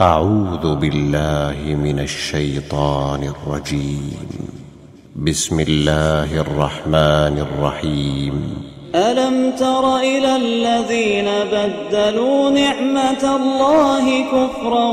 أعوذ بالله من الشيطان الرجيم. بسم الله الرحمن الرحيم. ألم تر إلى الذين بدلوا نعمة الله كفرا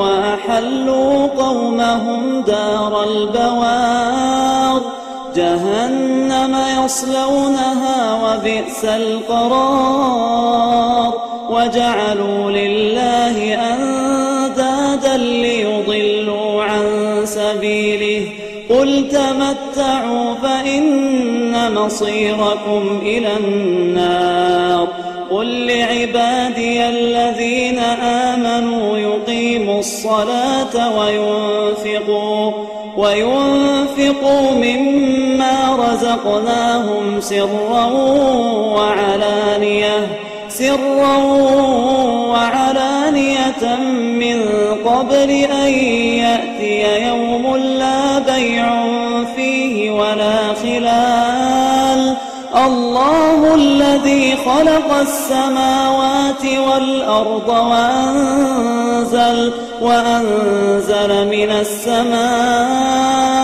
وأحلوا قومهم دار البوار؟ جهنم يصلونها وبئس القرار. وجعلوا لله أندادا سبيله. قل تمتعوا فإن مصيركم إلى النار. قل لعبادي الذين آمنوا يقيموا الصلاة وينفقوا وينفقوا مما رزقناهم سرا وعلانية. سرا وعلانية من قبل أن ولا خلال. الله الذي خلق السماوات والأرض وأنزل, وأنزل من السماء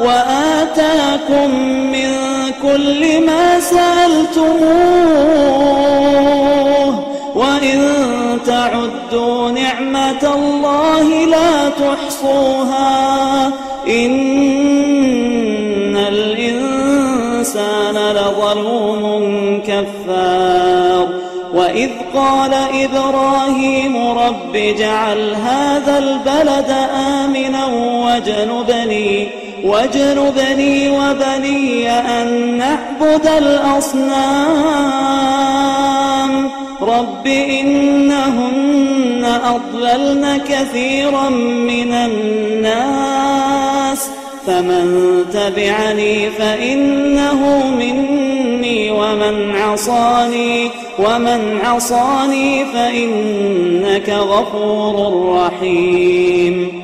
وآتاكم من كل ما سألتموه. وإن تعدوا نعمة الله لا تحصوها. إن الإنسان لظلوم كفار. وإذ قال إبراهيم رب اجعل هذا البلد آمنا واجنبني واجنبني وبني أن نعبد الأصنام. رب إنهن أضللن كثيرا من الناس. فمن تبعني فإنه مني ومن عصاني ومن عصاني فإنك غفور رحيم.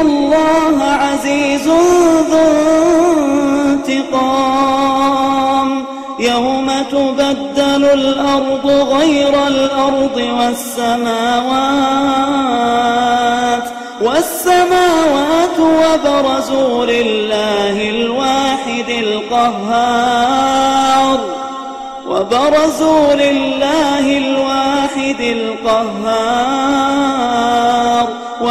الله عزيز ذو انتقام. يوم تبدل الأرض غير الأرض والسماوات والسماوات وبرزوا لله الواحد القهار. وبرزوا لله القهار.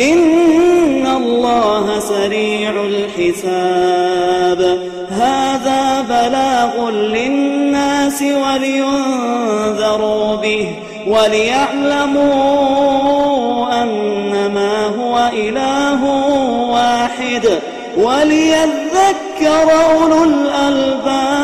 إن الله سريع الحساب. هذا بلاغ للناس ولينذروا به وليعلموا أنما هو إله واحد وليذكر أولو الألباب